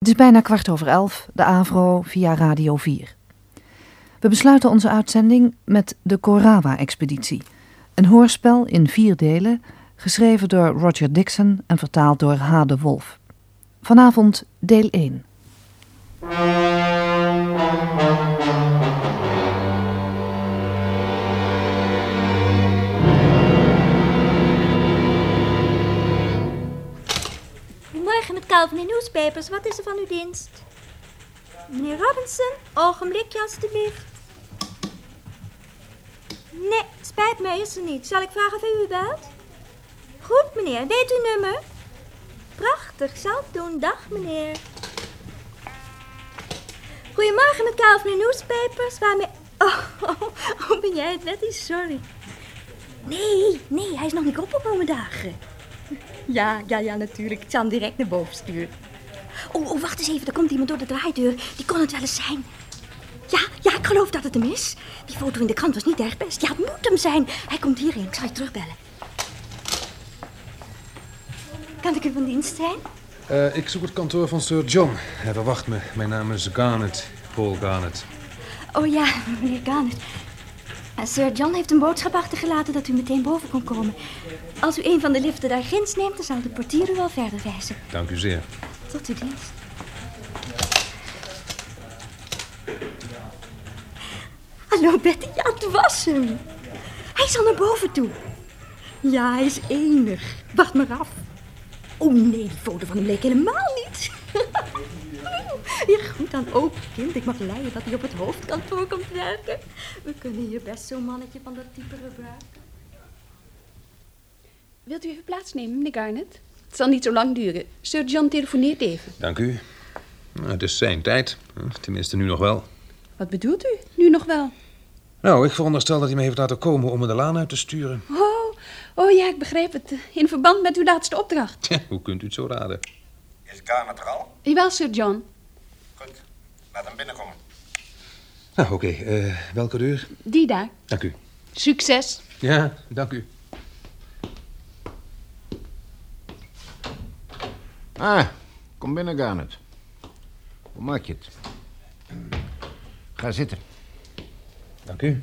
Het is bijna kwart over elf, de Avro via Radio 4. We besluiten onze uitzending met de Korawa-expeditie. Een hoorspel in vier delen, geschreven door Roger Dixon en vertaald door H. de Wolf. Vanavond deel 1. Met Calvin in Newspapers. Wat is er van uw dienst? Meneer Robinson, ogenblikje alstublieft. Nee, spijt me, is er niet. Zal ik vragen of u u belt? Goed, meneer. Weet uw nummer? Prachtig, zal doen. Dag, meneer. Goedemorgen met Calvin in Newspapers. Waarmee... Oh, oh, oh, ben jij het, Letty? Sorry. Nee, nee, hij is nog niet opgekomen dagen. Ja, ja, ja, natuurlijk. Ik zal hem direct naar boven sturen. Oh, oh, wacht eens even. Er komt iemand door de draaideur. Die kon het wel eens zijn. Ja, ja, ik geloof dat het hem is. Die foto in de krant was niet erg best. Ja, het moet hem zijn. Hij komt hierheen. Ik zal je terugbellen. Kan ik u van dienst zijn? Uh, ik zoek het kantoor van Sir John. Hij verwacht me. Mijn naam is Garnet. Paul Garnet. Oh ja, meneer Garnet. Sir John heeft een boodschap achtergelaten dat u meteen boven kon komen. Als u een van de liften daar ginds neemt, dan zal de portier u wel verder wijzen. Dank u zeer. Tot uw dienst. Hallo Betty, ja, het was hem. Hij is al naar boven toe. Ja, hij is enig. Wacht maar af. Oh nee, die foto van hem leek helemaal niet. Ja, goed dan ook, kind. Ik mag leiden dat hij op het hoofdkantoor komt werken. We kunnen hier best zo'n mannetje van dat type gebruiken. Wilt u even plaatsnemen, meneer Garnet? Het zal niet zo lang duren. Sir John telefoneert even. Dank u. Nou, het is zijn tijd. Tenminste, nu nog wel. Wat bedoelt u? Nu nog wel? Nou, ik veronderstel dat hij me heeft laten komen om me de laan uit te sturen. Oh, oh ja, ik begrijp het. In verband met uw laatste opdracht. Hoe kunt u het zo raden? Is Garnet er al? Jawel, Sir John. Laat hem binnenkomen. Nou, oké. eh, welke deur? Die daar. Dank u. Succes. Ja, dank u. Ah, kom binnen, Garnet. Hoe maak je het? Ga zitten. Dank u.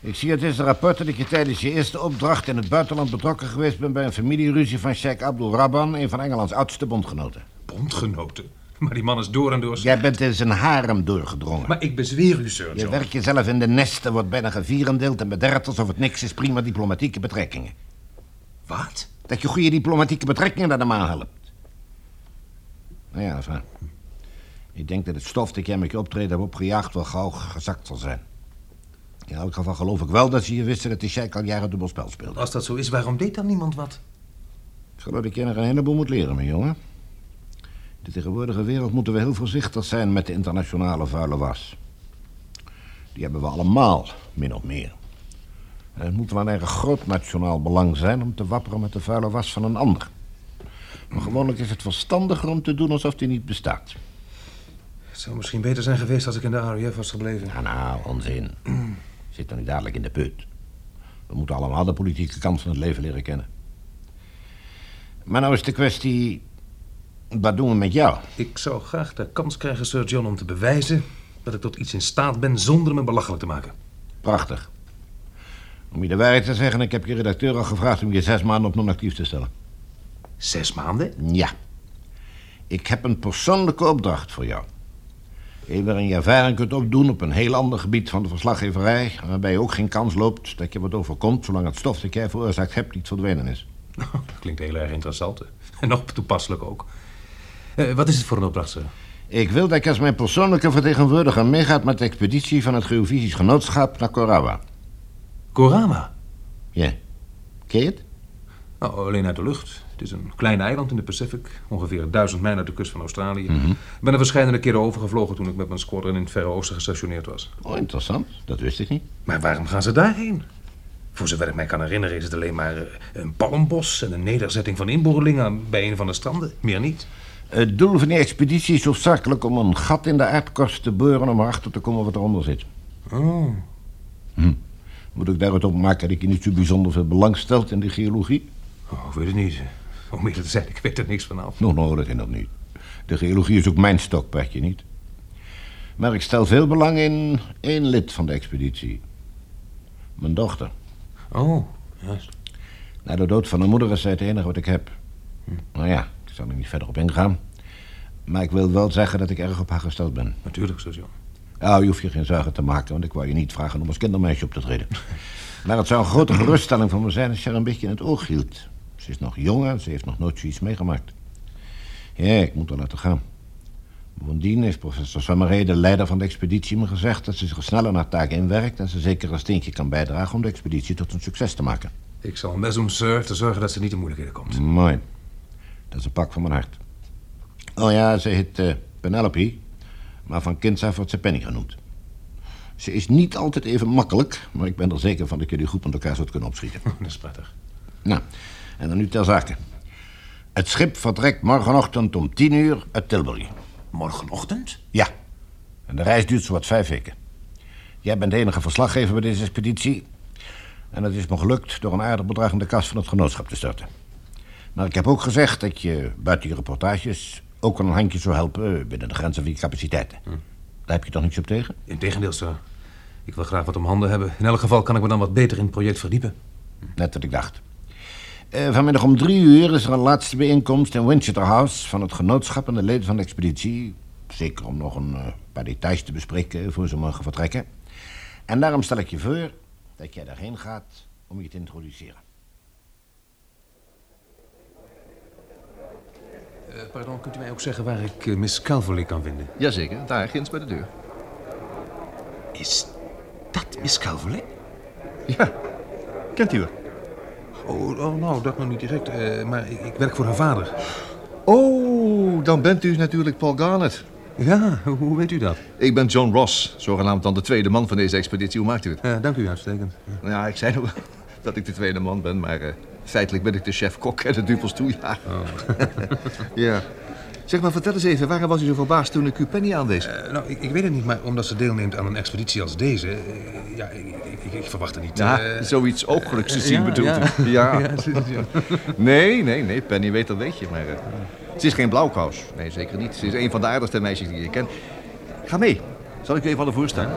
Ik zie uit deze rapporten dat je tijdens je eerste opdracht in het buitenland betrokken geweest bent bij een familieruzie van Sheikh Abdul Rabban, een van Engelands oudste bondgenoten. Bondgenoten? Maar die man is door en door... Jij bent in zijn harem doorgedrongen. Maar ik bezweer u, Sir Je werkt jezelf in de nesten, wordt bijna gevierendeeld en bederft alsof het niks is, prima diplomatieke betrekkingen. Wat? Dat je goede diplomatieke betrekkingen naar de maan helpt. Nou ja, enfin. Ik denk dat het stof dat jij met je optreden hebt opgejaagd wel gauw gezakt zal zijn. In elk geval geloof ik wel dat ze hier wisten dat de sheik al jaren dubbelspel speelde. Als dat zo is, waarom deed dan niemand wat? Ik geloof dat je nog een heleboel moet leren, mijn jongen. De tegenwoordige wereld moeten we heel voorzichtig zijn met de internationale vuile was. Die hebben we allemaal, min of meer. En het moet wel een erg groot nationaal belang zijn om te wapperen met de vuile was van een ander. Maar gewoonlijk is het verstandiger om te doen alsof die niet bestaat. Het zou misschien beter zijn geweest als ik in de RAF was gebleven. Ja, nou, onzin. Zit dan niet dadelijk in de put. We moeten allemaal de politieke kant van het leven leren kennen. Maar nou is de kwestie... Wat doen we met jou? Ik zou graag de kans krijgen, Sir John, om te bewijzen... dat ik tot iets in staat ben zonder me belachelijk te maken. Prachtig. Om je de waarheid te zeggen, ik heb je redacteur al gevraagd om je zes maanden op non-actief te stellen. Zes maanden? Ja. Ik heb een persoonlijke opdracht voor jou. Een waarin je ervaring kunt opdoen op een heel ander gebied van de verslaggeverij... waarbij je ook geen kans loopt dat je wat overkomt... zolang het stof dat jij veroorzaakt hebt niet verdwenen is. Dat klinkt heel erg interessant. En nog toepasselijk ook. Eh, wat is het voor een opdracht, sir? Ik wil dat je als mijn persoonlijke vertegenwoordiger meegaat met de expeditie van het Geofysisch Genootschap naar Korawa. Korama? Ja. Ken je het? Nou, alleen uit de lucht. Het is een klein eiland in de Pacific, ongeveer duizend mijl uit de kust van Australië. Ik ben er verschillende keren overgevlogen toen ik met mijn squadron in het Verre Oosten gestationeerd was. Oh, interessant. Dat wist ik niet. Maar waarom gaan ze daarheen? Voor zover ik mij kan herinneren is het alleen maar eh, een palmbos en een nederzetting van inboorlingen bij een van de stranden. Meer niet. Het doel van die expeditie is hoofdzakelijk om een gat in de aardkorst te boren... om erachter te komen wat eronder zit. Oh, Moet ik daaruit opmaken dat je niet zo bijzonder veel belang stelt in de geologie? oh ik weet het niet. Om eerlijk te zijn, ik weet er niks vanaf. Nog nodig in dat niet. De geologie is ook mijn stokpaardje, niet? Maar ik stel veel belang in één lid van de expeditie. Mijn dochter. Oh, juist. Na de dood van haar moeder is zij het enige wat ik heb. Nou ja, ik zal er niet verder op ingaan. Maar ik wil wel zeggen dat ik erg op haar gesteld ben. Natuurlijk, sergeant. Nou, je hoeft je geen zorgen te maken, want ik wou je niet vragen om als kindermeisje op te treden. Maar het zou een grote geruststelling voor me zijn als je haar een beetje in het oog hield. Ze is nog jong en ze heeft nog nooit zoiets meegemaakt. Ja, ik moet haar laten gaan. Bovendien heeft professor Sommeré, de leider van de expeditie, me gezegd dat ze zich sneller naar taak inwerkt en ze zeker een steentje kan bijdragen om de expeditie tot een succes te maken. Ik zal best doen, sir, te zorgen dat ze niet in moeilijkheden komt. Mooi. Dat is een pak van mijn hart. Oh ja, ze heet eh, Penelope, maar van kinds af wordt ze Penny genoemd. Ze is niet altijd even makkelijk, maar ik ben er zeker van dat jullie goed met elkaar zult kunnen opschieten. Dat is prettig. Nou, en dan nu ter zake. Het schip vertrekt morgenochtend om tien uur uit Tilbury. Morgenochtend? Ja. En de reis duurt zowat vijf weken. Jij bent de enige verslaggever bij deze expeditie. En het is me gelukt door een aardig bedrag in de kas van het genootschap te storten. Maar ik heb ook gezegd dat je buiten je reportages ook een handje zou helpen binnen de grenzen van je capaciteiten. Daar heb je toch niets op tegen? Integendeel, sir. Ik wil graag wat om handen hebben. In elk geval kan ik me dan wat beter in het project verdiepen. Net wat ik dacht. Eh, vanmiddag om drie uur is er een laatste bijeenkomst in Winchester House van het genootschap en de leden van de expeditie. Zeker om nog een eh, paar details te bespreken voor ze mogen vertrekken. En daarom stel ik je voor dat jij daarheen gaat om je te introduceren. Eh, pardon, kunt u mij ook zeggen waar ik eh, Miss Calverley kan vinden? Jazeker, daar ginds bij de deur. Is dat Miss Calverley? Ja, kent u haar? Oh, oh nou, dat nog niet direct. eh, maar ik, ik werk voor haar vader. Oh, dan bent u natuurlijk Paul Garnet. Ja, hoe, weet u dat? Ik ben John Ross, zogenaamd dan de tweede man van deze expeditie. Hoe maakt u het? Dank u, uitstekend. Nou ja, ik zei nog dat ik de tweede man ben, maar feitelijk ben ik de chef-kok en de dupels toe, ja. ja. Zeg maar, vertel eens even, waarom was u zo verbaasd toen ik u Penny aanwees? Eh, nou, ik, ik weet het niet, maar omdat ze deelneemt aan een expeditie als deze... eh, ja, ik, ik, ik, verwacht er niet... ja, eh, zoiets ooglijks te zien ja, bedoelt ja. u? Nee, nee, nee, Penny weet dat weet je, maar... ze is geen blauwkous. Nee, zeker niet. Ze is een van de aardigste meisjes die je kent. Ga mee. Zal ik u even wat voorstellen?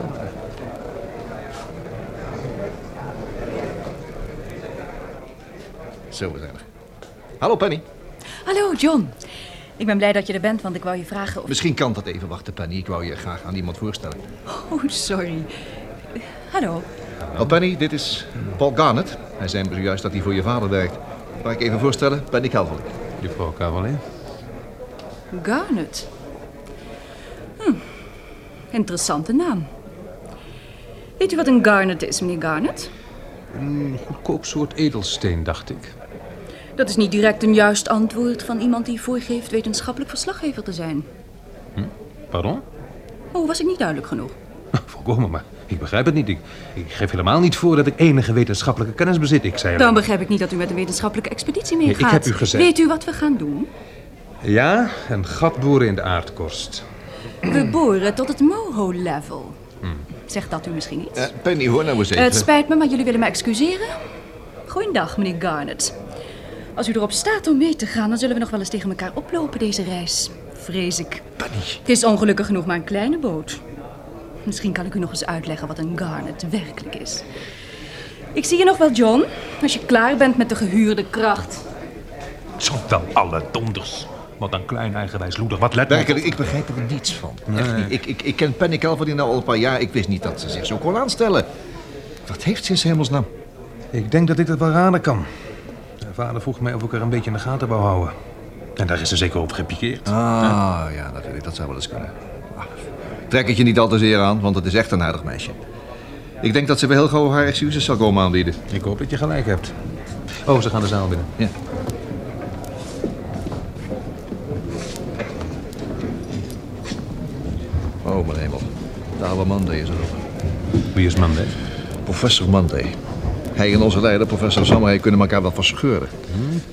Zo, we zijn er. Hallo Penny. Hallo, John. Ik ben blij dat je er bent, want ik wou je vragen of... Misschien kan dat even wachten, Penny. Ik wou je graag aan iemand voorstellen. Oh, sorry. Hallo. Oh, Penny, dit is Paul Garnet. Hij zei me zojuist dat hij voor je vader werkt. Mag ik even voorstellen? Penny Calvary. Juffrouw Calverley? Garnet. Hm. Interessante naam. Weet u wat een garnet is, meneer Garnet? Een goedkoop soort edelsteen, dacht ik. Dat is niet direct een juist antwoord van iemand die voorgeeft wetenschappelijk verslaggever te zijn. Pardon? Oh, was ik niet duidelijk genoeg? Volkomen, maar ik begrijp het niet. Ik, ik geef helemaal niet voor dat ik enige wetenschappelijke kennis bezit. Ik zei Dan begrijp ik niet dat u met een wetenschappelijke expeditie ik meegaat. heb u gezegd- Weet u wat we gaan doen? Ja, een gat boren in de aardkorst. We boren tot het moho-level. Zegt dat u misschien iets? Eh, Penny, hoor nou eens even. Het spijt me, maar jullie willen me excuseren? Goeiedag, meneer Garnet. Als u erop staat om mee te gaan, dan zullen we nog wel eens tegen elkaar oplopen deze reis. Vrees ik. Penny. Het is ongelukkig genoeg maar een kleine boot. Misschien kan ik u nog eens uitleggen wat een Garnet werkelijk is. Ik zie je nog wel, John, als je klaar bent met de gehuurde kracht. Zo wel alle donders. Wat een klein eigenwijs loeder. Wat let. Werkelijk, ik begrijp er niets van. Echt niet. Ik, ik, ik ken Penny Calvary nou al een paar jaar. Ik wist niet dat ze zich zo kon aanstellen. Wat heeft ze in 's hemelsnaam? Ik denk dat ik dat wel raden kan. Vader vroeg mij of ik er een beetje in de gaten wou houden. En daar is ze zeker op gepikeerd. Ah, ja, natuurlijk. Dat zou wel eens kunnen. Ah, Trek het je niet al te zeer aan, want het is echt een aardig meisje. Ik denk dat ze wel heel gauw haar excuses zal komen aanbieden. Ik hoop dat je gelijk hebt. Oh, ze gaan de zaal binnen. Ja. Oh, mijn hemel. De oude Monday is erop. Wie is Monday? Professor Monday. Hij en onze leider, professor Sammerij, kunnen elkaar wel verscheuren.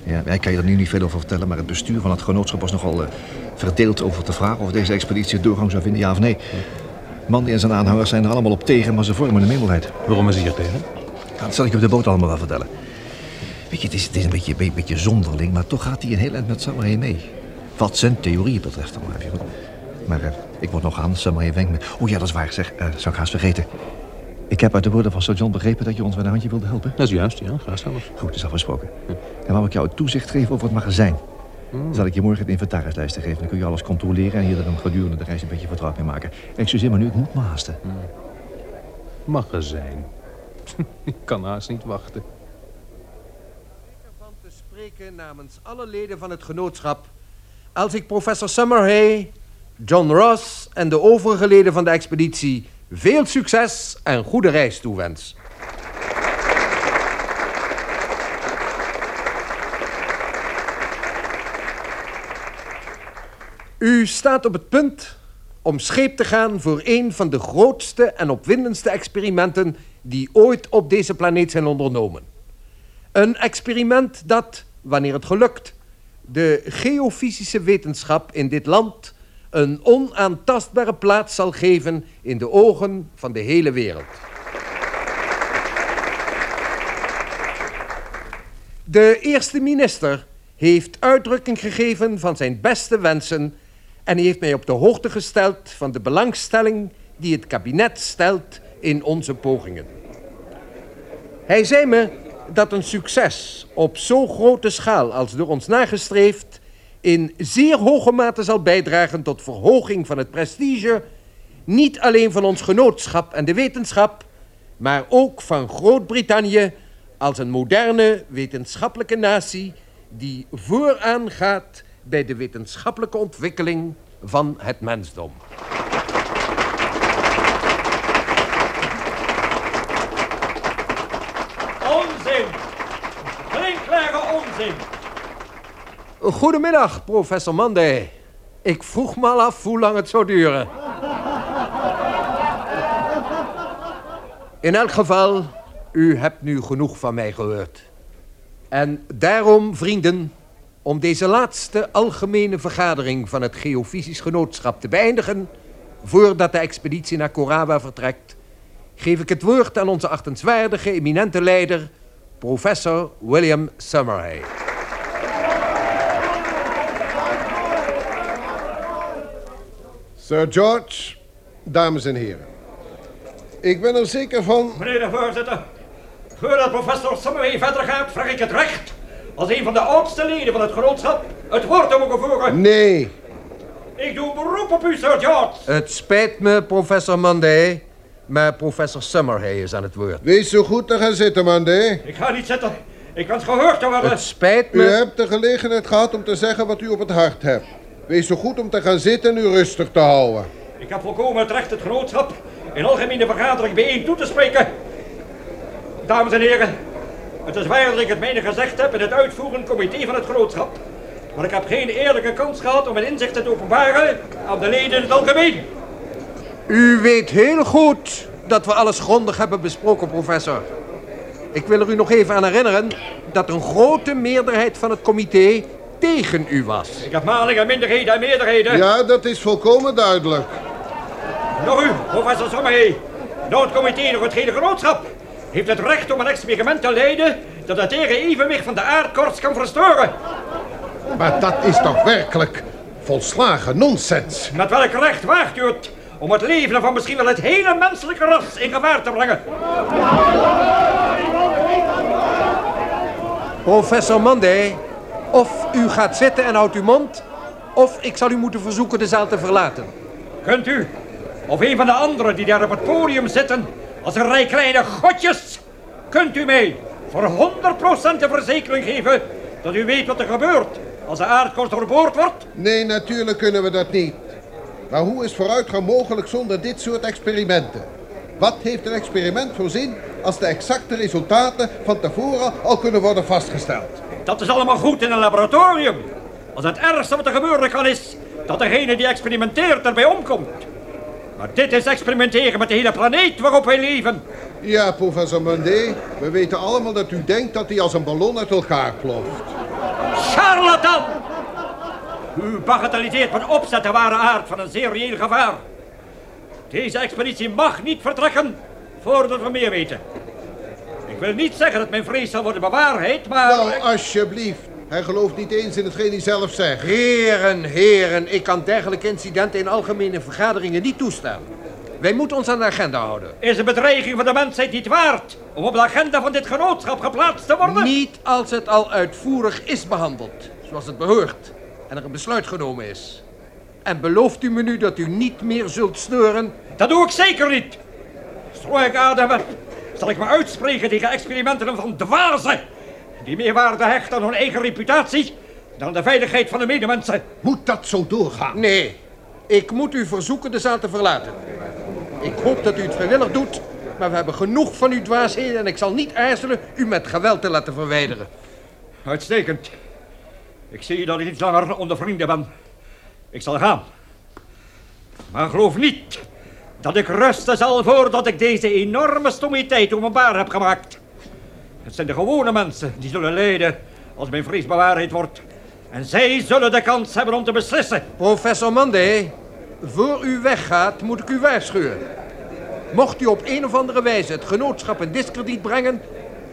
Ja, ik kan je er nu niet veel over vertellen, maar het bestuur van het genootschap was nogal eh, verdeeld over de vraag of deze expeditie doorgang zou vinden, ja of nee. Monday en zijn aanhangers zijn er allemaal op tegen, maar ze vormen een minderheid. Waarom is hij hier tegen? Ja, dat zal ik je op de boot allemaal wel vertellen. Weet je, het is, het is een beetje, een beetje zonderling, maar toch gaat hij een heel eind met Sammerij mee. Wat zijn theorieën betreft dan maar even goed. Maar eh, ik word nog aan, maar je wenk me. Oh ja, dat is waar, zeg. eh, zou ik haast vergeten. Ik heb uit de woorden van Sir John begrepen dat je ons met een handje wilde helpen. Dat is juist, ja. Graag zelfs. Goed, dat is afgesproken. En wou ik jou het toezicht geven over het magazijn. Dan zal ik je morgen de inventarislijsten geven. Dan kun je alles controleren en hier dan gedurende de reis een beetje vertrouwd mee maken. Excuseer me nu, ik moet me haasten. Magazijn. ik kan haast niet wachten. ervan te spreken namens alle leden van het genootschap als ik professor Summerhay, John Ross en de overige leden van de expeditie veel succes en goede reis toewens. U staat op het punt om scheep te gaan voor een van de grootste en opwindendste experimenten die ooit op deze planeet zijn ondernomen. Een experiment dat, wanneer het gelukt, de geofysische wetenschap in dit land een onaantastbare plaats zal geven in de ogen van de hele wereld. De eerste minister heeft uitdrukking gegeven van zijn beste wensen en heeft mij op de hoogte gesteld van de belangstelling die het kabinet stelt in onze pogingen. Hij zei me dat een succes op zo'n grote schaal als door ons nagestreefd in zeer hoge mate zal bijdragen tot verhoging van het prestige, niet alleen van ons genootschap en de wetenschap, maar ook van Groot-Brittannië als een moderne wetenschappelijke natie die vooraan gaat bij de wetenschappelijke ontwikkeling van het mensdom. Onzin! Klinkklare onzin! Goedemiddag, professor Monday. Ik vroeg me al af hoe lang het zou duren. In elk geval, u hebt nu genoeg van mij gehoord. En daarom, vrienden, om deze laatste algemene vergadering van het Geofysisch Genootschap te beëindigen, voordat de expeditie naar Korawa vertrekt, geef ik het woord aan onze achtenswaardige, eminente leider, professor William Summerhay. Sir George, dames en heren. Ik ben er zeker van... Meneer de voorzitter, voordat professor Summerhay verder gaat, vraag ik het recht als een van de oudste leden van het genootschap het woord te mogen voeren. Nee, Ik doe beroep op u, Sir George. Het spijt me, professor Monday, maar professor Summerhay is aan het woord. wees zo goed te gaan zitten, Monday. Ik ga niet zitten. Ik wens gehoord te worden. Het spijt U me. hebt de gelegenheid gehad om te zeggen wat u op het hart hebt. Wees zo goed om te gaan zitten en u rustig te houden. Ik heb volkomen het recht het genootschap in algemene vergadering bijeen toe te spreken. Dames en heren, het is waar dat ik het mijne gezegd heb in het uitvoerend comité van het genootschap. Maar ik heb geen eerlijke kans gehad om mijn inzichten te openbaren aan de leden in het algemeen. U weet heel goed dat we alles grondig hebben besproken, professor. Ik wil er u nog even aan herinneren dat een grote meerderheid van het comité tegen u was. Ik heb malingen, minderheden en meerderheden. Ja, dat is volkomen duidelijk. Nog u, professor Sommerhey. Nou het comité nog het hele genootschap heeft het recht om een experiment te leiden dat het tegen evenwicht van de aardkorts kan verstoren. Maar dat is toch werkelijk volslagen nonsens. Met welk recht waagt u het om het leven van misschien wel het hele menselijke ras in gevaar te brengen? Professor Monday, of u gaat zitten en houdt uw mond, of ik zal u moeten verzoeken de zaal te verlaten. Kunt u, of een van de anderen die daar op het podium zitten, als een rij kleine godjes, kunt u mij voor 100% de verzekering geven dat u weet wat er gebeurt als de aardkorst doorboord wordt? Nee, natuurlijk kunnen we dat niet. Maar hoe is vooruitgang mogelijk zonder dit soort experimenten? Wat heeft een experiment voor zin als de exacte resultaten van tevoren al kunnen worden vastgesteld? Dat is allemaal goed in een laboratorium. Als het ergste wat er gebeuren kan is dat degene die experimenteert erbij omkomt. Maar dit is experimenteren met de hele planeet waarop wij leven. Ja, professor Munday, we weten allemaal dat u denkt dat hij als een ballon uit elkaar ploft. Charlatan! U bagatelliseert met opzet de ware aard van een zeer reëel gevaar. Deze expeditie mag niet vertrekken voordat we meer weten. Ik wil niet zeggen dat mijn vrees zal worden bewaarheid, maar... Nou, alsjeblieft. Hij gelooft niet eens in hetgeen hij zelf zegt. Heren, heren, ik kan dergelijke incidenten in algemene vergaderingen niet toestaan. Wij moeten ons aan de agenda houden. Is een bedreiging van de mensheid niet waard om op de agenda van dit genootschap geplaatst te worden? Niet als het al uitvoerig is behandeld, zoals het behoort, en er een besluit genomen is. En belooft u me nu dat u niet meer zult steuren? Dat doe ik zeker niet. Zo ik adem heb, zal ik me uitspreken tegen experimenten van dwazen. Die meer waarde hechten aan hun eigen reputatie dan de veiligheid van de medemensen. Moet dat zo doorgaan? Nee, ik moet u verzoeken de zaal te verlaten. Ik hoop dat u het vrijwillig doet, maar we hebben genoeg van uw dwaasheden en ik zal niet aarzelen u met geweld te laten verwijderen. Uitstekend. Ik zie dat ik niet langer onder vrienden ben. Ik zal gaan. Maar geloof niet dat ik rusten zal voordat ik deze enorme stommiteit openbaar heb gemaakt. Het zijn de gewone mensen die zullen lijden als mijn vrees bewaarheid wordt. En zij zullen de kans hebben om te beslissen. Professor Monday, voor u weggaat moet ik u waarschuwen. Mocht u op een of andere wijze het genootschap in diskrediet brengen...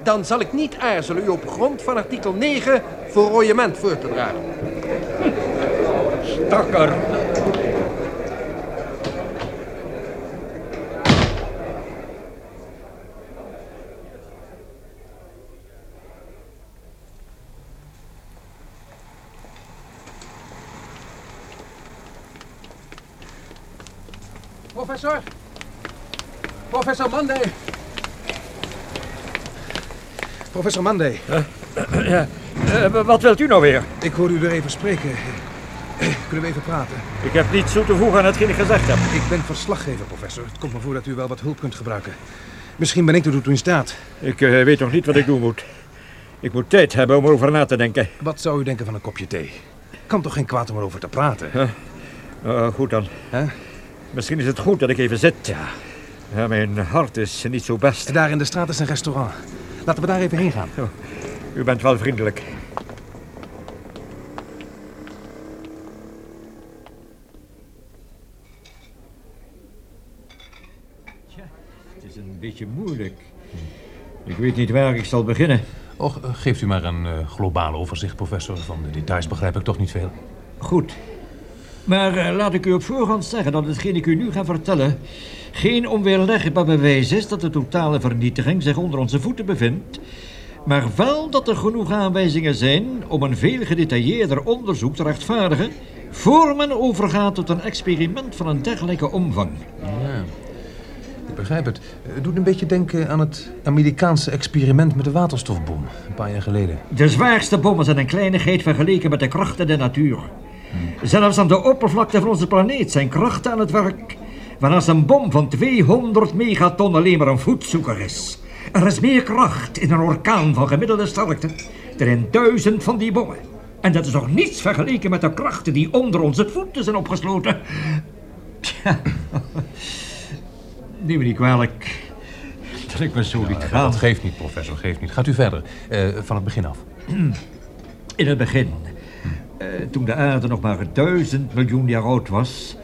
dan zal ik niet aarzelen u op grond van artikel 9 voor voor te dragen. Stakker. Professor? Professor Monday? Professor Monday, Ja, eh, wat wilt u nou weer? ik hoorde u er even spreken. Kunnen we even praten? Ik heb niets toe te voegen aan hetgeen ik gezegd heb. Ik ben verslaggever, professor. Het komt me voor dat u wel wat hulp kunt gebruiken. Misschien ben ik er toe in staat. Ik eh, weet nog niet wat ik doen moet. Ik moet tijd hebben om erover na te denken. Wat zou u denken van een kopje thee? Kan toch geen kwaad om erover te praten? Eh, goed dan. Misschien is het goed dat ik even zit. Ja. ja mijn hart is niet zo best. Daar in de straat is een restaurant. Laten we daar even heen gaan. U bent wel vriendelijk. Tja, het is een beetje moeilijk. Ik weet niet waar ik zal beginnen. Och, eh, geeft u maar een eh, globaal overzicht, professor. Van de details begrijp ik toch niet veel. Goed. Maar eh, laat ik u op voorhand zeggen dat hetgeen ik u nu ga vertellen... geen onweerlegbaar bewijs is dat de totale vernietiging zich onder onze voeten bevindt... maar wel dat er genoeg aanwijzingen zijn om een veel gedetailleerder onderzoek te rechtvaardigen... voor men overgaat tot een experiment van een dergelijke omvang. Ja, begrijp het. Het doet een beetje denken aan het Amerikaanse experiment met de waterstofbom. Een paar jaar geleden. De zwaarste bommen zijn een kleinigheid vergeleken met de krachten der natuur. Zelfs aan de oppervlakte van onze planeet zijn krachten aan het werk. Waarnaast een bom van 200 megaton alleen maar een voetzoeker is. Er is meer kracht in een orkaan van gemiddelde sterkte dan in duizend van die bommen. En dat is nog niets vergeleken met de krachten die onder onze voeten zijn opgesloten. Tja. Neem me niet kwalijk dat ik me zo liet gaan. Dat geeft niet, professor, geeft niet. Gaat u verder. Eh, van het begin af. In het begin, eh, toen de aarde nog maar duizend miljoen jaar oud was,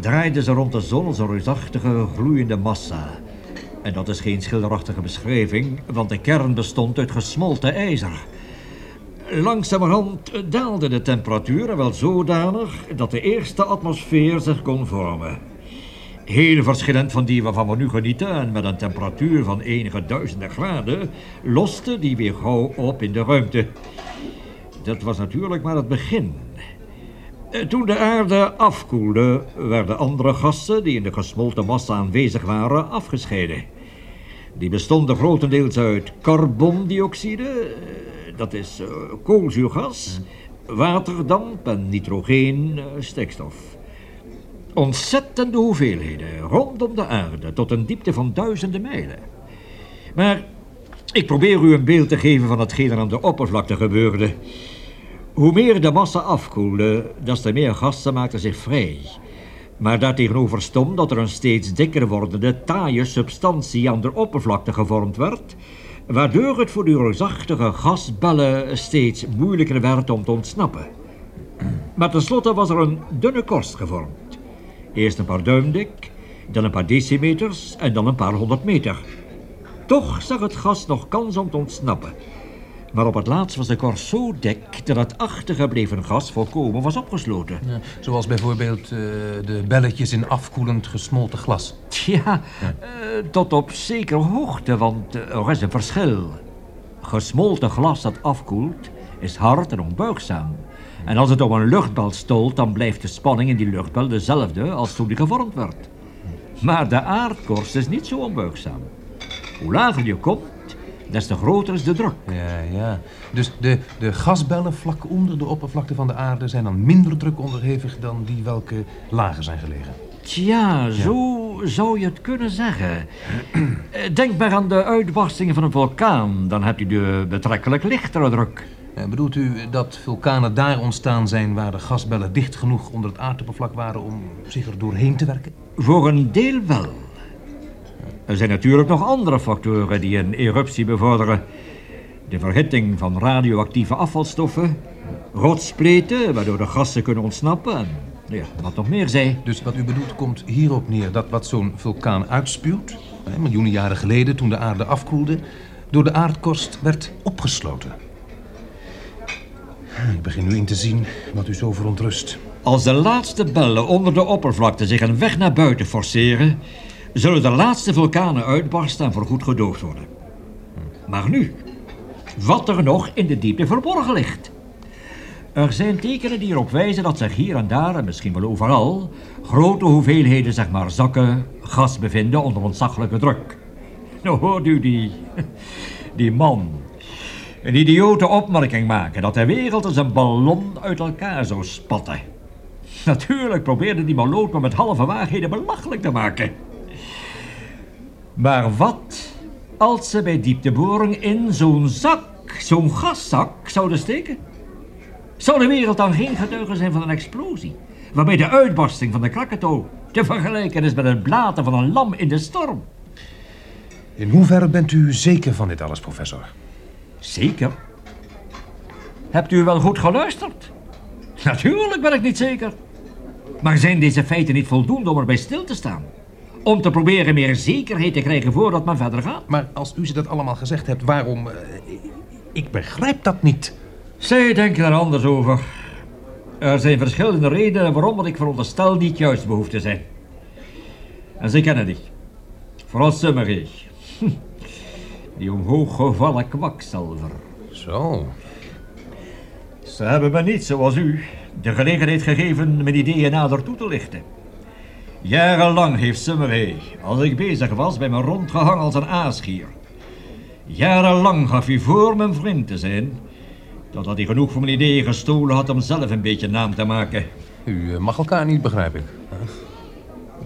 draaide ze rond de zon als een reusachtige gloeiende massa. En dat is geen schilderachtige beschrijving, want de kern bestond uit gesmolten ijzer. Langzamerhand daalde de temperatuur wel zodanig dat de eerste atmosfeer zich kon vormen. Heel verschillend van die waarvan we nu genieten en met een temperatuur van enige duizenden graden, loste die weer gauw op in de ruimte. Dat was natuurlijk maar het begin. Eh, Toen de aarde afkoelde, werden andere gassen die in de gesmolten massa aanwezig waren afgescheiden. Die bestonden grotendeels uit carbondioxide, eh, dat is eh, koolzuurgas, waterdamp en nitrogeen, stikstof. Ontzettende hoeveelheden rondom de aarde tot een diepte van duizenden mijlen. Maar ik probeer u een beeld te geven van hetgeen aan de oppervlakte gebeurde. Hoe meer de massa afkoelde, des te meer gassen maakten zich vrij. Maar daartegenover stond dat er een steeds dikker wordende taaie substantie aan de oppervlakte gevormd werd, waardoor het voor de reusachtige gasbellen steeds moeilijker werd om te ontsnappen. Maar tenslotte was er een dunne korst gevormd. Eerst een paar duim dik, dan een paar decimeters en dan een paar honderd meter. Toch zag het gas nog kans om te ontsnappen. Maar op het laatst was de korst zo dik dat het achtergebleven gas volkomen was opgesloten. Ja, zoals bijvoorbeeld eh, de belletjes in afkoelend gesmolten glas. Ja, eh, tot op zekere hoogte, want eh, er is een verschil. Gesmolten glas dat afkoelt is hard en onbuigzaam. En als het om een luchtbel stolt, dan blijft de spanning in die luchtbel dezelfde als toen die gevormd werd. Maar de aardkorst is niet zo onbuigzaam. Hoe lager je komt, des te groter is de druk. Ja, ja. Dus de, de gasbellen vlak onder de oppervlakte van de aarde zijn dan minder druk onderhevig dan die welke lager zijn gelegen. Tja, zo zou je het kunnen zeggen. Eh, Denk maar aan de uitbarstingen van een vulkaan. Dan hebt u de betrekkelijk lichtere druk. Eh, bedoelt u dat vulkanen daar ontstaan zijn waar de gasbellen dicht genoeg onder het aardoppervlak waren om zich er doorheen te werken? Voor een deel wel. Er zijn natuurlijk nog andere factoren die een eruptie bevorderen. De verhitting van radioactieve afvalstoffen, rotspleten waardoor de gassen kunnen ontsnappen en ja, wat nog meer zij. Dus wat u bedoelt komt hierop neer dat wat zo'n vulkaan uitspuwt, miljoenen jaren geleden toen de aarde afkoelde, door de aardkorst werd opgesloten. Ik begin nu in te zien wat u zo verontrust. Als de laatste bellen onder de oppervlakte zich een weg naar buiten forceren, zullen de laatste vulkanen uitbarsten en voorgoed gedoofd worden. Maar nu, wat er nog in de diepte verborgen ligt. Er zijn tekenen die erop wijzen dat zich hier en daar, en misschien wel overal, grote hoeveelheden, zeg maar zakken, gas bevinden onder ontzaglijke druk. Nou hoort u die, die man een idiote opmerking maken dat de wereld als een ballon uit elkaar zou spatten. Natuurlijk probeerde die maloot me met halve waarheden belachelijk te maken. Maar wat als ze bij diepteboring in zo'n zak, zo'n gaszak, zouden steken? Zou de wereld dan geen getuige zijn van een explosie? Waarbij de uitbarsting van de Krakatoa te vergelijken is met het blaten van een lam in de storm. In hoeverre bent u zeker van dit alles, professor? Zeker? Hebt u wel goed geluisterd? Natuurlijk ben ik niet zeker. Maar zijn deze feiten niet voldoende om erbij stil te staan? Om te proberen meer zekerheid te krijgen voordat men verder gaat? Maar als u ze dat allemaal gezegd hebt, waarom... eh, ik begrijp dat niet. Zij denken er anders over. Er zijn verschillende redenen waarom ik veronderstel niet juist behoeft te zijn. En ze kennen die. Vooral Summery. Die omhooggevallen kwakzalver. Zo. Ze hebben me niet, zoals u, de gelegenheid gegeven mijn ideeën nader toe te lichten. Jarenlang heeft Summeray, als ik bezig was, bij me rondgehangen als een aasgier. Jarenlang gaf hij voor mijn vriend te zijn, totdat hij genoeg van mijn ideeën gestolen had om zelf een beetje naam te maken. U eh, mag elkaar niet, begrijp ik.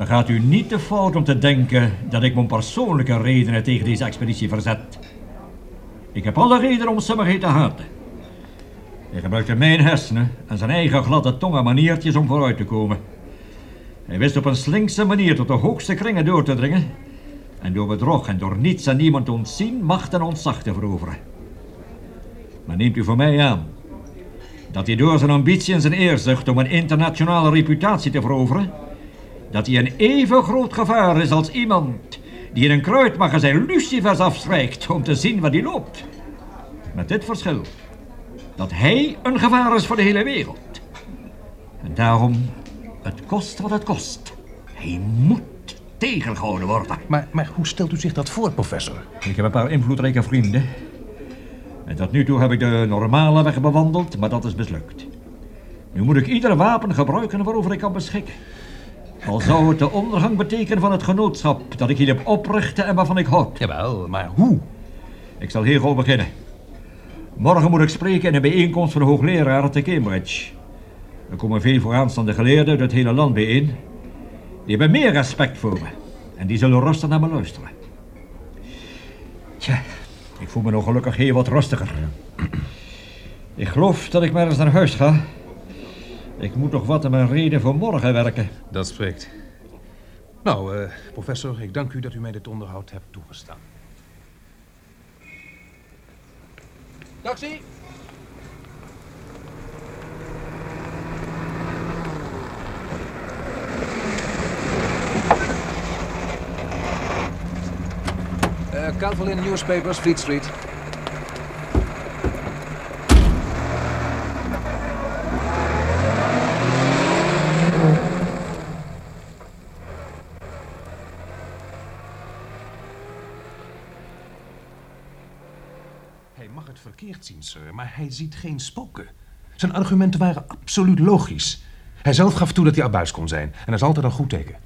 Gaat u niet te fout om te denken dat ik mijn persoonlijke redenen tegen deze expeditie verzet. Ik heb alle reden om Summerhay te haten. Hij gebruikte mijn hersenen en zijn eigen gladde tong en maniertjes om vooruit te komen. Hij wist op een slinkse manier tot de hoogste kringen door te dringen. En door bedrog en door niets en niemand te ontzien macht en ontzag te veroveren. Maar neemt u voor mij aan dat hij door zijn ambitie en zijn eerzucht om een internationale reputatie te veroveren, dat hij een even groot gevaar is als iemand die in een kruidmagazijn lucifers afstrijkt om te zien waar die loopt. Met dit verschil, dat hij een gevaar is voor de hele wereld. En daarom, het kost wat het kost. Hij moet tegengehouden worden. Maar, maar hoe stelt u zich dat voor, professor? Ik heb een paar invloedrijke vrienden. En tot nu toe heb ik de normale weg bewandeld, maar dat is mislukt. Nu moet ik ieder wapen gebruiken waarover ik kan beschikken. Al zou het de ondergang betekenen van het genootschap dat ik hier heb oprichten en waarvan ik houd. Jawel, maar hoe? Ik zal hier gewoon beginnen. Morgen moet ik spreken in een bijeenkomst van de hoogleraren te Cambridge. Er komen veel vooraanstaande geleerden uit het hele land bijeen. Die hebben meer respect voor me. En die zullen rustig naar me luisteren. Tja, ik voel me nog gelukkig heel wat rustiger. Ik geloof dat ik maar eens naar huis ga. Ik moet nog wat aan mijn reden voor morgen werken. Dat spreekt. Nou, eh, professor, ik dank u dat u mij dit onderhoud hebt toegestaan. Taxi! Uh, Calvin Newspapers, Fleet Street. het verkeerd zien, sir, maar hij ziet geen spoken. Zijn argumenten waren absoluut logisch. Hij zelf gaf toe dat hij abuis kon zijn. En dat is altijd een goed teken.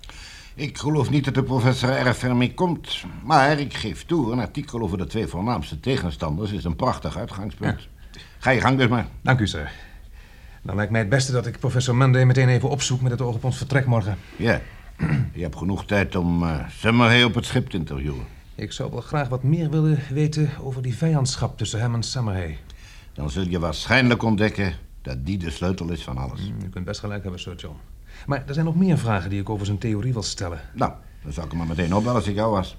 Ik geloof niet dat de professor erg ver mee komt. Maar ik geef toe, een artikel over de twee voornaamste tegenstanders is een prachtig uitgangspunt. Ga je gang dus maar. Dank u, sir. Dan lijkt mij het beste dat ik professor Monday meteen even opzoek met het oog op ons vertrek morgen. Ja, je hebt genoeg tijd om uh, Summerhay op het schip te interviewen. Ik zou wel graag wat meer willen weten over die vijandschap tussen hem en Summerhay. Dan zul je waarschijnlijk ontdekken dat die de sleutel is van alles. Mm, u kunt best gelijk hebben, Sir John. Maar er zijn nog meer vragen die ik over zijn theorie wil stellen. Nou, dan zou ik hem maar meteen opbellen als ik jou was.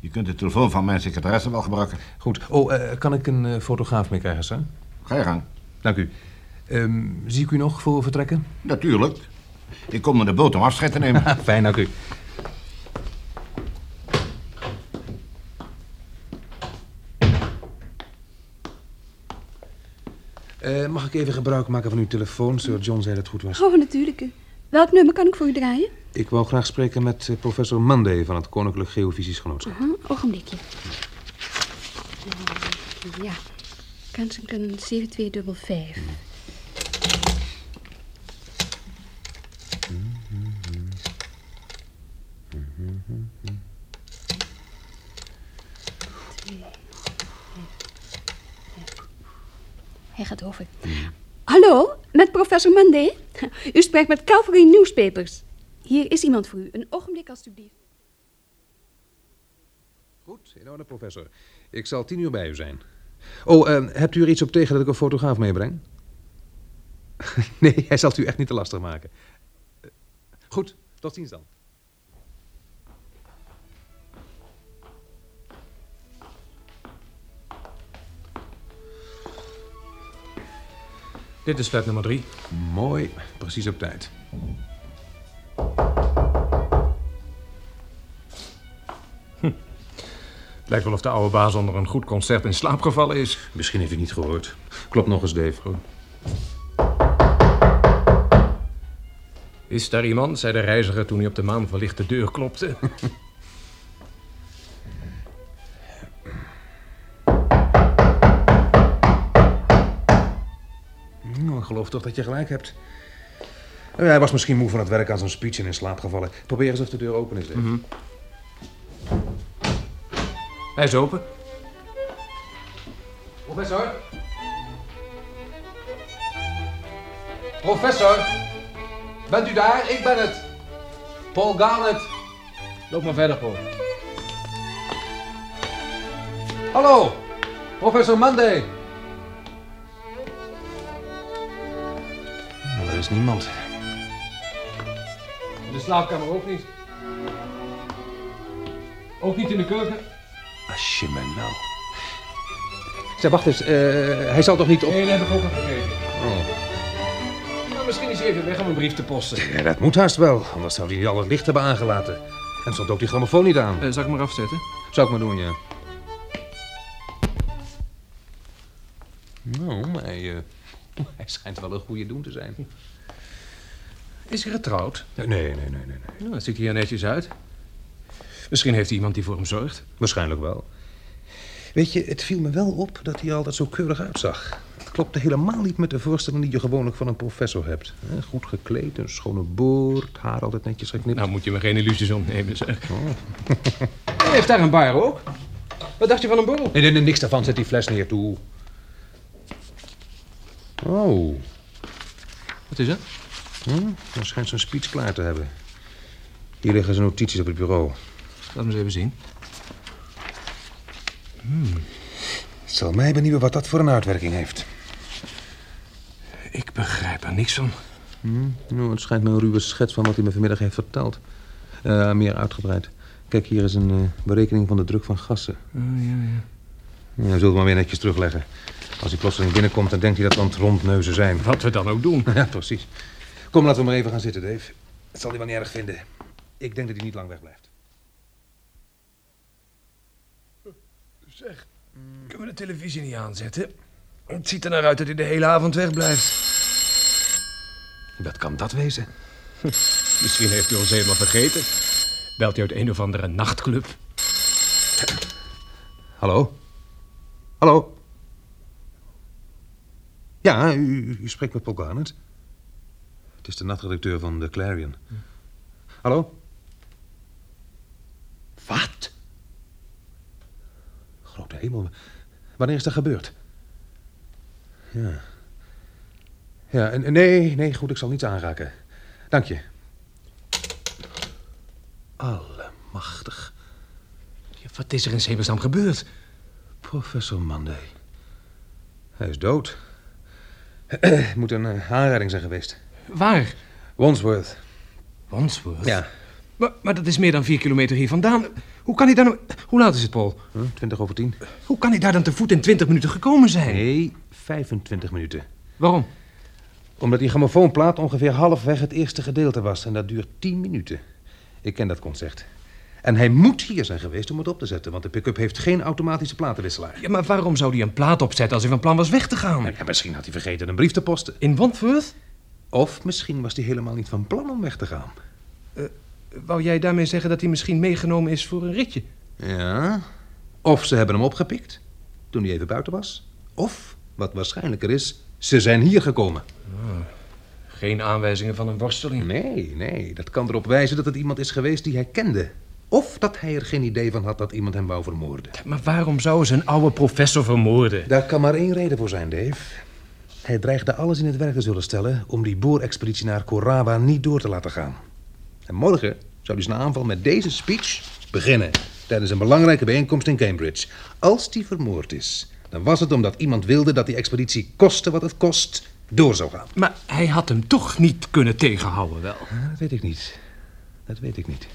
Je kunt de telefoon van mijn secretaresse wel gebruiken. Goed. Oh, uh, kan ik een uh, fotograaf meekrijgen, sir? Ga je gang. Dank u. Um, zie ik u nog voor vertrekken? Natuurlijk. Ik kom naar de boot om afscheid te nemen. Fijn, dank u. Uh, mag ik even gebruik maken van uw telefoon? Sir John zei dat het goed was. Oh, natuurlijk. Welk nummer kan ik voor u draaien? Ik wou graag spreken met uh, professor Monday van het Koninklijk Geofysisch Genootschap. Uh -huh, ogenblikje. Uh, ja, Kensington 7255. Hij gaat over. Hallo, met professor Mandé. U spreekt met Calvary Newspapers. Hier is iemand voor u. Een ogenblik, alstublieft. Goed, in orde, professor. Ik zal tien uur bij u zijn. Oh, uh, hebt u er iets op tegen dat ik een fotograaf meebreng? nee, hij zal het u echt niet te lastig maken. Uh, goed, tot ziens dan. Dit is flat nummer drie. Mooi, precies op tijd. Hm. Lijkt wel of de oude baas onder een goed concert in slaap gevallen is. Misschien heeft hij niet gehoord. Klopt nog eens, Dave. Goed. Is daar iemand, zei de reiziger toen hij op de maan verlichte deur klopte. toch dat je gelijk hebt. Hij was misschien moe van het werk aan zijn speech en in slaap gevallen. Probeer eens of de deur open is, Dave. Mm -hmm. Hij is open. Professor? Professor? Bent u daar? Ik ben het. Paul Garnet. Loop maar verder, Paul. Hallo, professor Monday. Is niemand. In de slaapkamer ook niet. Ook niet in de keuken. Als je me nou... Zeg, wacht eens. Uh, hij zal toch niet op... Nee, daar heb ik ook al gekeken. Oh. Nou, misschien is hij even weg om een brief te posten. Ja, dat moet haast wel. Anders zou hij niet al het licht hebben aangelaten. En stond ook die grammofoon niet aan. Uh, zal ik maar afzetten? Zou ik maar doen, ja. hij schijnt wel een goede doen te zijn. Is hij getrouwd? Nee, nee, nee, nee. nee. Nou, dat ziet hij er netjes uit. Misschien heeft hij iemand die voor hem zorgt. Waarschijnlijk wel. Weet je, het viel me wel op dat hij er altijd zo keurig uitzag. Het klopte helemaal niet met de voorstelling die je gewoonlijk van een professor hebt. Goed gekleed, een schone boord, haar altijd netjes geknipt. Nou moet je me geen illusies ontnemen, zeg. Oh. Hij heeft daar een bar ook. Wat dacht je van een borrel? Nee, nee, nee, niks daarvan. Zet die fles neer toe. Oh. Wat is het? Hm? Hij schijnt zijn speech klaar te hebben. Hier liggen zijn notities op het bureau. Laat me eens even zien. Hmm. Het zal mij benieuwen wat dat voor een uitwerking heeft. Ik begrijp er niks van. Hmm. Nou, het schijnt me een ruwe schets van wat hij me vanmiddag heeft verteld. Uh, meer uitgebreid. Kijk, hier is een uh, berekening van de druk van gassen. Oh, ja, ja. Ja, zult maar weer netjes terugleggen. Als hij plotseling binnenkomt, dan denkt hij dat we aan het rondneuzen zijn. Wat we dan ook doen. Ja, precies. Kom, laten we maar even gaan zitten, Dave. Het zal hij wel niet erg vinden. Ik denk dat hij niet lang wegblijft. Zeg, kunnen we de televisie niet aanzetten? Het ziet er naar uit dat hij de hele avond wegblijft. Wat kan dat wezen? Misschien heeft hij ons helemaal vergeten. Belt hij uit een of andere nachtclub? Hallo? Hallo? Ja, u, u spreekt met Paul Garnet. Het is de nachtredacteur van The Clarion. Hallo? Wat? Grote hemel. Wanneer is dat gebeurd? Ja. Ja, en- nee, nee, goed, ik zal niets aanraken. Dank je. Allemachtig. Ja, wat is er in Zebersam gebeurd? Professor Monday. Hij is dood. Moet een eh, aanrijding zijn geweest. Waar? Wandsworth. Wandsworth? Ja. Maar, maar dat is meer dan vier kilometer hier vandaan. Hoe kan hij daar nou... Hoe laat is het, Paul? Hm, 20 over 10. Hoe kan hij daar dan te voet in 20 minuten gekomen zijn? Nee, 25 minuten. Waarom? Omdat die grammofoonplaat ongeveer halfweg het eerste gedeelte was. En dat duurt 10 minuten. Ik ken dat concert. En hij moet hier zijn geweest om het op te zetten. Want de pick-up heeft geen automatische platenwisselaar. Ja, maar waarom zou hij een plaat opzetten als hij van plan was weg te gaan? Ja, misschien had hij vergeten een brief te posten. In Wandsworth? Of misschien was hij helemaal niet van plan om weg te gaan. Wou jij daarmee zeggen dat hij misschien meegenomen is voor een ritje? Ja. Of ze hebben hem opgepikt toen hij even buiten was. Of, wat waarschijnlijker is, ze zijn hier gekomen. Geen aanwijzingen van een worsteling. Nee, nee, dat kan erop wijzen dat het iemand is geweest die hij kende. Of dat hij er geen idee van had dat iemand hem wou vermoorden. Maar waarom zouden ze een oude professor vermoorden? Daar kan maar één reden voor zijn, Dave. Hij dreigde alles in het werk te zullen stellen om die boorexpeditie naar Korawa niet door te laten gaan. En morgen zou hij zijn aanval met deze speech beginnen tijdens een belangrijke bijeenkomst in Cambridge. Als die vermoord is, dan was het omdat iemand wilde dat die expeditie koste wat het kost door zou gaan. Maar hij had hem toch niet kunnen tegenhouden, wel? Dat weet ik niet. Dat weet ik niet.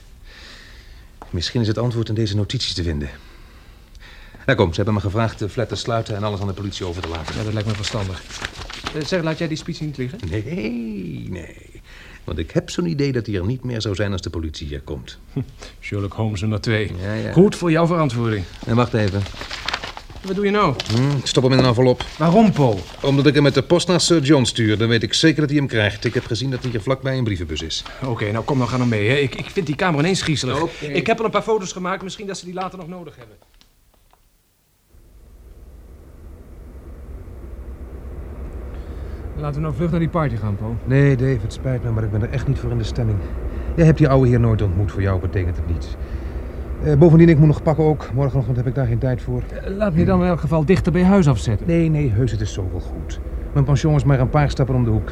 Misschien is het antwoord in deze notities te vinden. Nou kom, ze hebben me gevraagd de flat te sluiten en alles aan de politie over te laten. Ja, dat lijkt me verstandig. Eh, Zeg, laat jij die speech niet liggen? Nee, nee. Want ik heb zo'n idee dat hij er niet meer zou zijn als de politie hier komt. Sherlock Holmes nummer twee. Ja, ja. Goed voor jouw verantwoording. En wacht even. Wat doe je nou? Hm, ik stop hem in een envelop. Waarom, Paul? Omdat ik hem met de post naar Sir John stuur. Dan weet ik zeker dat hij hem krijgt. Ik heb gezien dat hij hier vlakbij een brievenbus is. Oké, nou kom dan, ga dan mee. Hè. Ik, ik vind die kamer ineens griezelig. Oké. Ik heb al een paar foto's gemaakt. Misschien dat ze die later nog nodig hebben. Laten we nou vlug naar die party gaan, Paul. Nee, Dave, het spijt me, maar ik ben er echt niet voor in de stemming. Jij hebt die ouwe hier nooit ontmoet. Voor jou betekent het niets. Eh, bovendien, ik moet nog pakken ook. Morgenochtend heb ik daar geen tijd voor. Laat me je dan in elk geval dichter bij huis afzetten. Nee, nee, heus, het is zoveel goed. Mijn pension is maar een paar stappen om de hoek.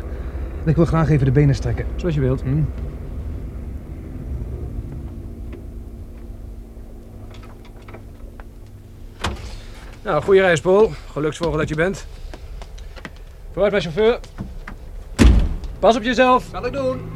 En ik wil graag even de benen strekken. Zoals je wilt. Hm? Nou, goede reis, Paul. Geluksvogel dat je bent. Vooruit, mijn chauffeur. Pas op jezelf. Zal ik doen.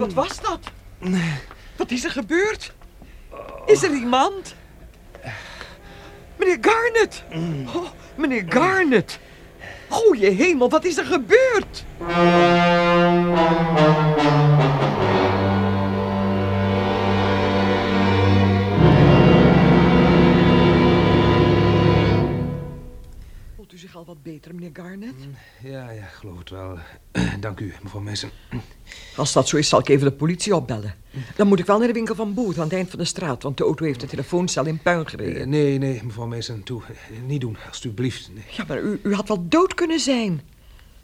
Wat was dat? Wat is er gebeurd? Is er iemand? Meneer Garnet! Oh, meneer Garnet! Goeie hemel, wat is er gebeurd? Voelt u zich al wat beter, meneer Garnet? Ja, ja, geloof het wel. Dank u, mevrouw Mason. Als dat zo is, zal ik even de politie opbellen. Dan moet ik wel naar de winkel van Booth aan het eind van de straat, want de auto heeft de telefooncel in puin gereden. Eh, nee, nee, mevrouw Mason, toe. Niet doen, alstublieft. Nee. Ja, maar u, u had wel dood kunnen zijn.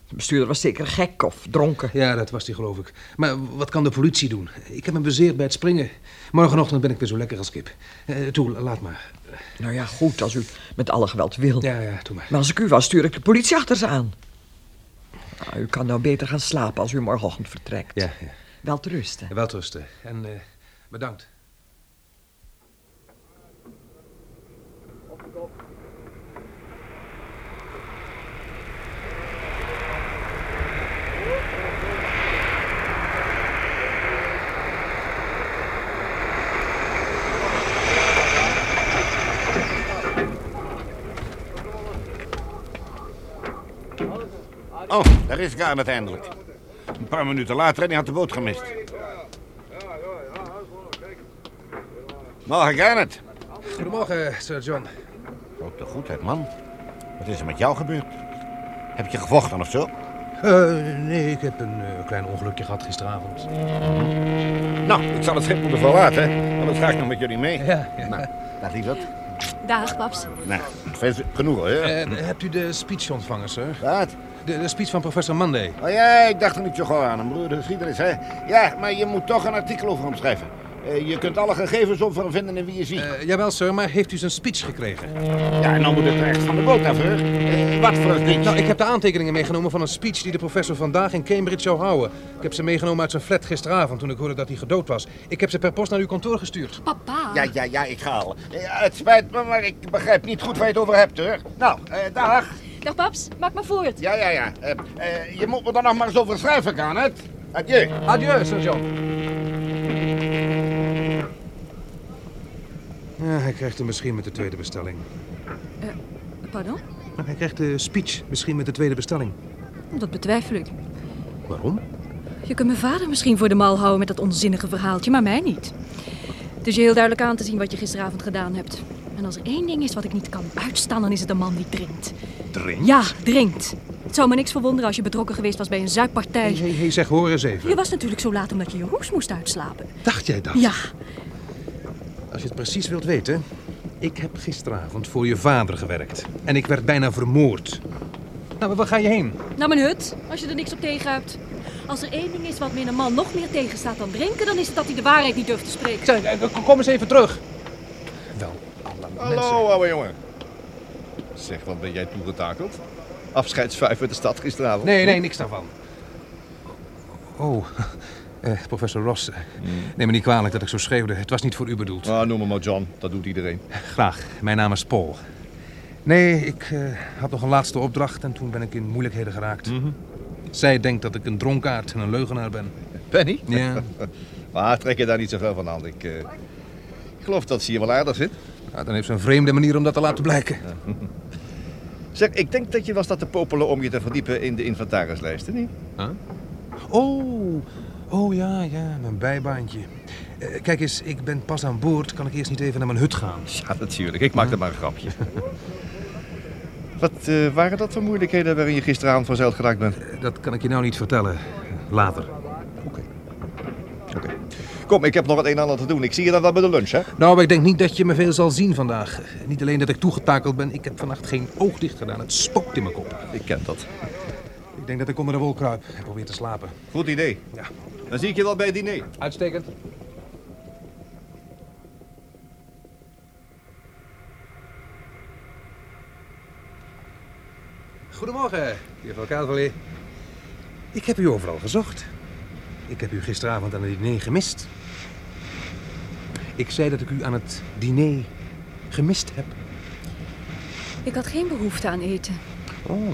De bestuurder was zeker gek of dronken. Ja, dat was die, geloof ik. Maar wat kan de politie doen? Ik heb hem bezeerd bij het springen. Morgenochtend ben ik weer zo lekker als kip. Eh, toe, laat maar. Nou ja, goed, als u met alle geweld wil. Ja, ja, doe maar. Maar als ik u was, stuur ik de politie achter ze aan. Nou, u kan nou beter gaan slapen als u morgenochtend vertrekt. Ja, ja. Wel te rusten. Wel rusten. En eh, bedankt. Oh, daar is Garnet eindelijk. Een paar minuten later en hij had de boot gemist. Morgen, Garnet. Goedemorgen, Sir John. Ook de goedheid, man. Wat is er met jou gebeurd? Heb je gevochten of zo? Eh, nee, ik heb een eh, klein ongelukje gehad gisteravond. Nou, ik zal het schip moeten verlaten, hè. anders ga ik nog met jullie mee. Ja, ja. Nou, dat lief dat. Dag, paps. Nou, veel genoeg hoor. Eh, hebt u de speech ontvangen, sir? Wat? De, de speech van professor Monday. Oh ja, ik dacht er niet zo gauw aan. Een broer de geschiedenis, hè? Ja, maar je moet toch een artikel over hem schrijven. Eh, je kunt alle gegevens op hem vinden in wie je ziet. Eh, jawel, sir, maar heeft u zijn speech gekregen? Ja, en dan moet het echt van de boot af, hoor. Eh, wat voor speech? Nou, ik heb de aantekeningen meegenomen van een speech die de professor vandaag in Cambridge zou houden. Ik heb ze meegenomen uit zijn flat gisteravond toen ik hoorde dat hij gedood was. Ik heb ze per post naar uw kantoor gestuurd. Papa. Ja, ja, ja, ik ga al. Het spijt me, maar ik begrijp niet goed waar je het over hebt, hoor. Nou, eh, dag. Dag, paps. Maak maar voort. Ja, ja, ja. Eh, eh, je moet me er nog maar eens over schrijven, kan het? Adieu. Adieu, Sir John. Ja, hij krijgt hem misschien met de tweede bestelling. Pardon? Hij krijgt de speech misschien met de tweede bestelling. Dat betwijfel ik. Waarom? Je kunt mijn vader misschien voor de mal houden met dat onzinnige verhaaltje, maar mij niet. Het is je heel duidelijk aan te zien wat je gisteravond gedaan hebt. En als er één ding is wat ik niet kan uitstaan, dan is het een man die drinkt. Drinkt? Ja, drinkt. Het zou me niks verwonderen als je betrokken geweest was bij een zuippartij. Hé, hey, hey, zeg, hoor eens even. Je was natuurlijk zo laat omdat je je hoes moest uitslapen. Dacht jij dat? Ja, Als je het precies wilt weten... Ik heb gisteravond voor je vader gewerkt. En ik werd bijna vermoord. Nou, maar waar ga je heen? naar mijn hut, als je er niks op tegen hebt. Als er één ding is wat me een man nog meer tegenstaat dan drinken, dan is het dat hij de waarheid niet durft te spreken. Zeg, eh, kom eens even terug. Hallo, ouwe jongen. Zeg, wat ben jij toegetakeld? Afscheidsvijf uit de stad gisteravond. Nee, nee, niks daarvan. Oh, eh, professor Ross. eh, Neem me niet kwalijk dat ik zo schreeuwde. Het was niet voor u bedoeld. Ah, noem me maar John, dat doet iedereen. Graag, mijn naam is Paul. Nee, ik eh, had nog een laatste opdracht en toen ben ik in moeilijkheden geraakt. Zij denkt dat ik een dronkaard en een leugenaar ben. Penny? Ja. maar trek je daar niet zoveel van aan. Ik, eh, ik geloof dat ze hier wel aardig zit. Nou, dan heeft ze een vreemde manier om dat te laten blijken. Zeg, ik denk dat je was dat te popelen om je te verdiepen in de inventarislijsten, niet? Oh, oh ja, ja, mijn bijbaantje. Eh, kijk eens, ik ben pas aan boord. Kan ik eerst niet even naar mijn hut gaan? Ja, natuurlijk. Ik maak er maar een grapje. Wat eh, waren dat voor moeilijkheden waarin je gisteravond verzeild geraakt bent? Eh, Dat kan ik je nou niet vertellen. Later. Oké. Kom, ik heb nog het een en ander te doen. Ik zie je dan wel bij de lunch, hè? Nou, maar ik denk niet dat je me veel zal zien vandaag. Niet alleen dat ik toegetakeld ben, ik heb vannacht geen oog dicht gedaan. Het spookt in mijn kop. Ik ken dat. Ik denk dat ik onder de wol kruip en probeer te slapen. Goed idee. Ja. Dan zie ik je wel bij het diner. Uitstekend. Goedemorgen, juffrouw Calverley. Ik heb u overal gezocht. Ik heb u gisteravond aan het diner gemist. Ik zei dat ik u aan het diner gemist heb. Ik had geen behoefte aan eten. Oh.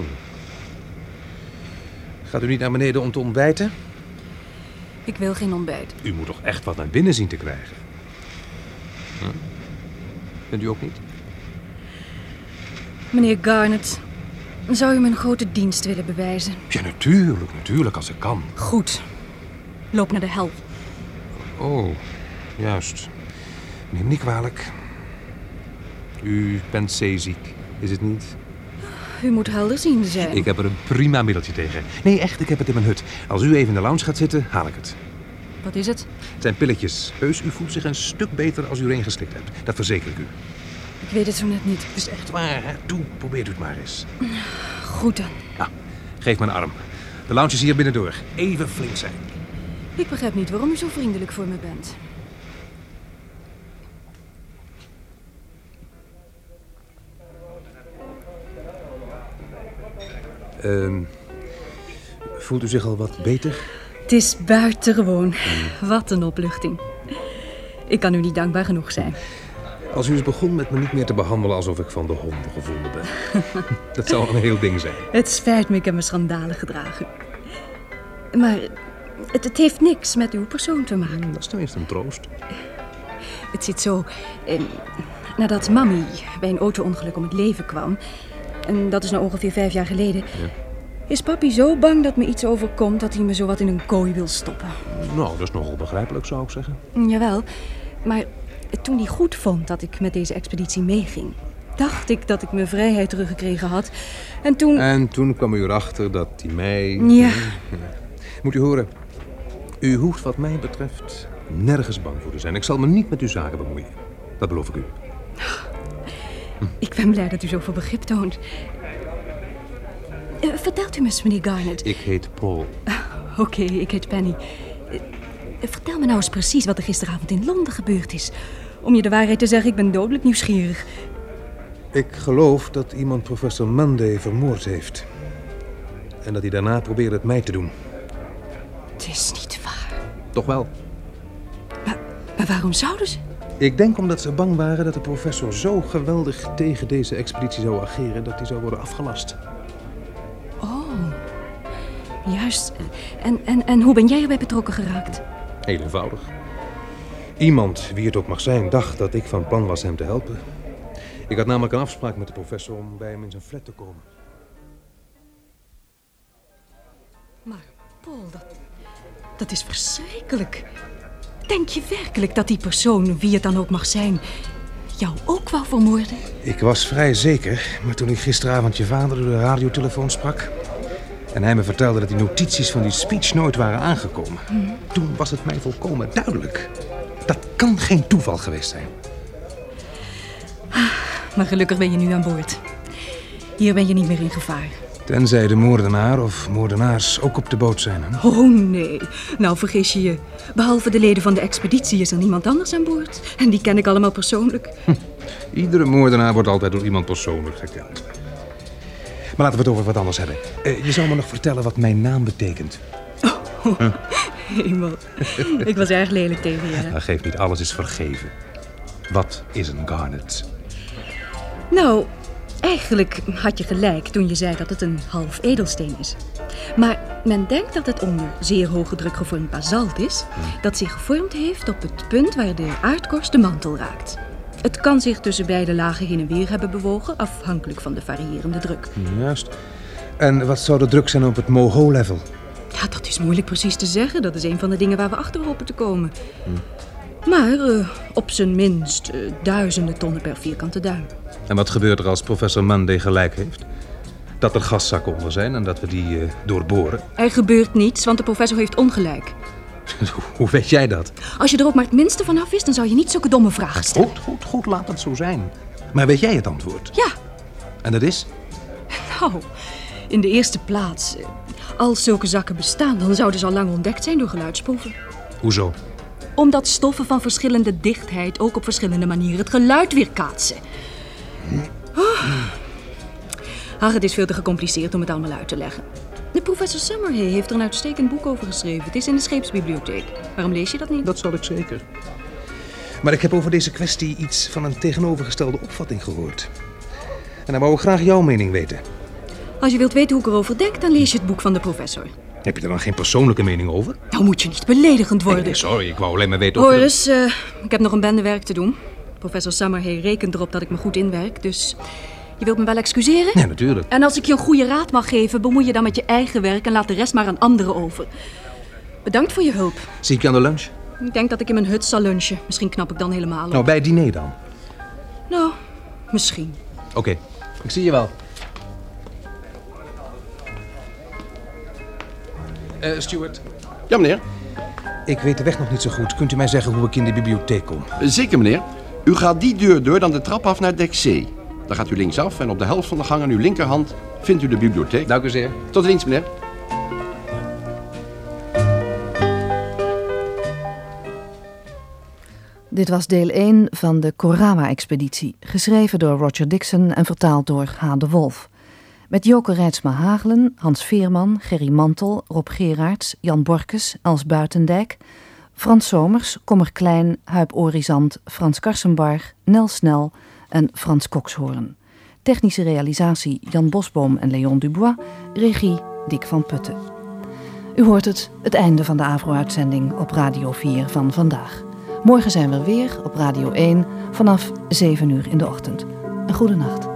Gaat u niet naar beneden om te ontbijten? Ik wil geen ontbijt. U moet toch echt wat naar binnen zien te krijgen? Hm? Vindt u ook niet? Meneer Garnet, zou u me een grote dienst willen bewijzen? Ja, natuurlijk, natuurlijk, als ik kan. Goed. Loop naar de hel. Oh, juist. Neem niet kwalijk. U bent zeeziek, is het niet? U moet helderziende zijn. Ik heb er een prima middeltje tegen. Nee, echt, ik heb het in mijn hut. Als u even in de lounge gaat zitten, haal ik het. Wat is het? Het zijn pilletjes. Heus, u voelt zich een stuk beter als u er een geslikt hebt. Dat verzeker ik u. Ik weet het zo net niet. Het is echt waar, hè? Doe, probeer het maar eens. Goed dan. Nou, geef me een arm. De lounge is hier binnendoor. Even flink zijn. Ik begrijp niet waarom u zo vriendelijk voor me bent. Ehm, voelt u zich al wat beter? Het is buitengewoon. Wat een opluchting. Ik kan u niet dankbaar genoeg zijn. Als u eens begon met me niet meer te behandelen alsof ik van de honden gevonden ben. dat zou een heel ding zijn. Het spijt me, ik heb me schandalig gedragen. Maar het, het heeft niks met uw persoon te maken. Dat is tenminste een troost. Het zit zo. Eh, nadat Mammy bij een auto-ongeluk om het leven kwam. En dat is nou ongeveer vijf jaar geleden. Is papi zo bang dat me iets overkomt dat hij me zowat in een kooi wil stoppen? Nou, dat is nogal begrijpelijk, zou ik zeggen. Jawel, maar toen hij goed vond dat ik met deze expeditie meeging, dacht ik dat ik mijn vrijheid teruggekregen had. En toen... En toen kwam u erachter dat hij mij... Ja. Moet u horen, u hoeft wat mij betreft nergens bang voor te zijn. Ik zal me niet met uw zaken bemoeien. Dat beloof ik u. Ik ben blij dat u zoveel begrip toont. Eh, vertelt u me eens, meneer Garnet. Ik heet Paul. Oké, ik heet Penny. Eh, vertel me nou eens precies wat er gisteravond in Londen gebeurd is. Om je de waarheid te zeggen, ik ben dodelijk nieuwsgierig. Ik geloof dat iemand professor Monday vermoord heeft. En dat hij daarna probeerde het mij te doen. Het is niet waar. Toch wel. Maar waarom zouden ze? Ik denk omdat ze bang waren dat de professor zo geweldig tegen deze expeditie zou ageren dat hij zou worden afgelast. Oh, juist. En, en, en hoe ben jij erbij betrokken geraakt? Heel eenvoudig. Iemand, wie het ook mag zijn, dacht dat ik van plan was hem te helpen. Ik had namelijk een afspraak met de professor om bij hem in zijn flat te komen. Maar Paul, dat, dat is verschrikkelijk. Denk je werkelijk dat die persoon, wie het dan ook mag zijn, jou ook wou vermoorden? Ik was vrij zeker, maar toen ik gisteravond je vader door de radiotelefoon sprak... en hij me vertelde dat die notities van die speech nooit waren aangekomen... toen was het mij volkomen duidelijk. Dat kan geen toeval geweest zijn. Maar gelukkig ben je nu aan boord. Hier ben je niet meer in gevaar. Tenzij de moordenaar of moordenaars ook op de boot zijn. Hè? Oh nee, nou vergis je je. Behalve de leden van de expeditie is er niemand anders aan boord. En die ken ik allemaal persoonlijk. Iedere moordenaar wordt altijd door iemand persoonlijk gekend. Maar laten we het over wat anders hebben. Eh, je zou me nog vertellen wat mijn naam betekent. Hemel, ik was erg lelijk tegen je. Nou, geef niet, alles is vergeven. Wat is een garnet? Nou, eigenlijk had je gelijk toen je zei dat het een half edelsteen is. Maar men denkt dat het onder zeer hoge druk gevormd basalt is, dat zich gevormd heeft op het punt waar de aardkorst de mantel raakt. Het kan zich tussen beide lagen heen en weer hebben bewogen, afhankelijk van de variërende druk. Juist. En wat zou de druk zijn op het moho-level? Ja, dat is moeilijk precies te zeggen. Dat is een van de dingen waar we achter hopen te komen. Maar eh, op zijn minst eh, duizenden tonnen per vierkante duim. En wat gebeurt er als professor Monday gelijk heeft? Dat er gaszakken onder zijn en dat we die eh, doorboren. Er gebeurt niets, want de professor heeft ongelijk. Hoe weet jij dat? Als je er ook maar het minste van af wist, dan zou je niet zulke domme vragen stellen. Goed, goed, goed, laat het zo zijn. Maar weet jij het antwoord? Ja, En dat is? nou, in de eerste plaats. eh, Als zulke zakken bestaan, dan zouden ze al lang ontdekt zijn door geluidsproeven. Hoezo? Omdat stoffen van verschillende dichtheid ook op verschillende manieren het geluid weerkaatsen. Oh. Ach, het is veel te gecompliceerd om het allemaal uit te leggen. De professor Summerhay heeft er een uitstekend boek over geschreven. Het is in de scheepsbibliotheek. Waarom lees je dat niet? Dat zal ik zeker. Maar ik heb over deze kwestie iets van een tegenovergestelde opvatting gehoord. En dan wou ik graag jouw mening weten. Als je wilt weten hoe ik erover denk, dan lees je het boek van de professor. Heb je er dan geen persoonlijke mening over? Nou moet je niet beledigend worden. Nee, sorry, ik wou alleen maar weten of... Horace, eh, ik heb nog een bende werk te doen. Professor Summerhay rekent erop dat ik me goed inwerk, dus je wilt me wel excuseren? Ja, natuurlijk. En als ik je een goede raad mag geven, bemoei je dan met je eigen werk en laat de rest maar aan anderen over. Bedankt voor je hulp. Zie ik je aan de lunch? Ik denk dat ik in mijn hut zal lunchen. Misschien knap ik dan helemaal op. Nou, bij het diner dan. Nou, misschien. Oké, ik zie je wel. Eh, Stuart. Ja, meneer. Ik weet de weg nog niet zo goed. Kunt u mij zeggen hoe ik in de bibliotheek kom? Zeker, meneer. U gaat die deur door, dan de trap af naar dek C. Dan gaat u linksaf en op de helft van de gang aan uw linkerhand vindt u de bibliotheek. Dank u zeer. Tot ziens, meneer. Dit was deel 1 van de Korawa-expeditie, geschreven door Roger Dixon en vertaald door H. de Wolf. Met Joke Rijtsma Hagelen, Hans Veerman, Gerry Mantel, Rob Gerards, Jan Borkes, Els Buitendijk, Frans Somers, Kommer Klein, Huip Orizant, Frans Karsenbarg, Nel Snel en Frans Kokshoorn. Technische realisatie Jan Bosboom en Leon Dubois. Regie Dick van Putten. U hoort het, het einde van de AVRO-uitzending op Radio 4 van vandaag. Morgen zijn we weer op Radio 1 vanaf 7 uur in de ochtend. Een goede nacht.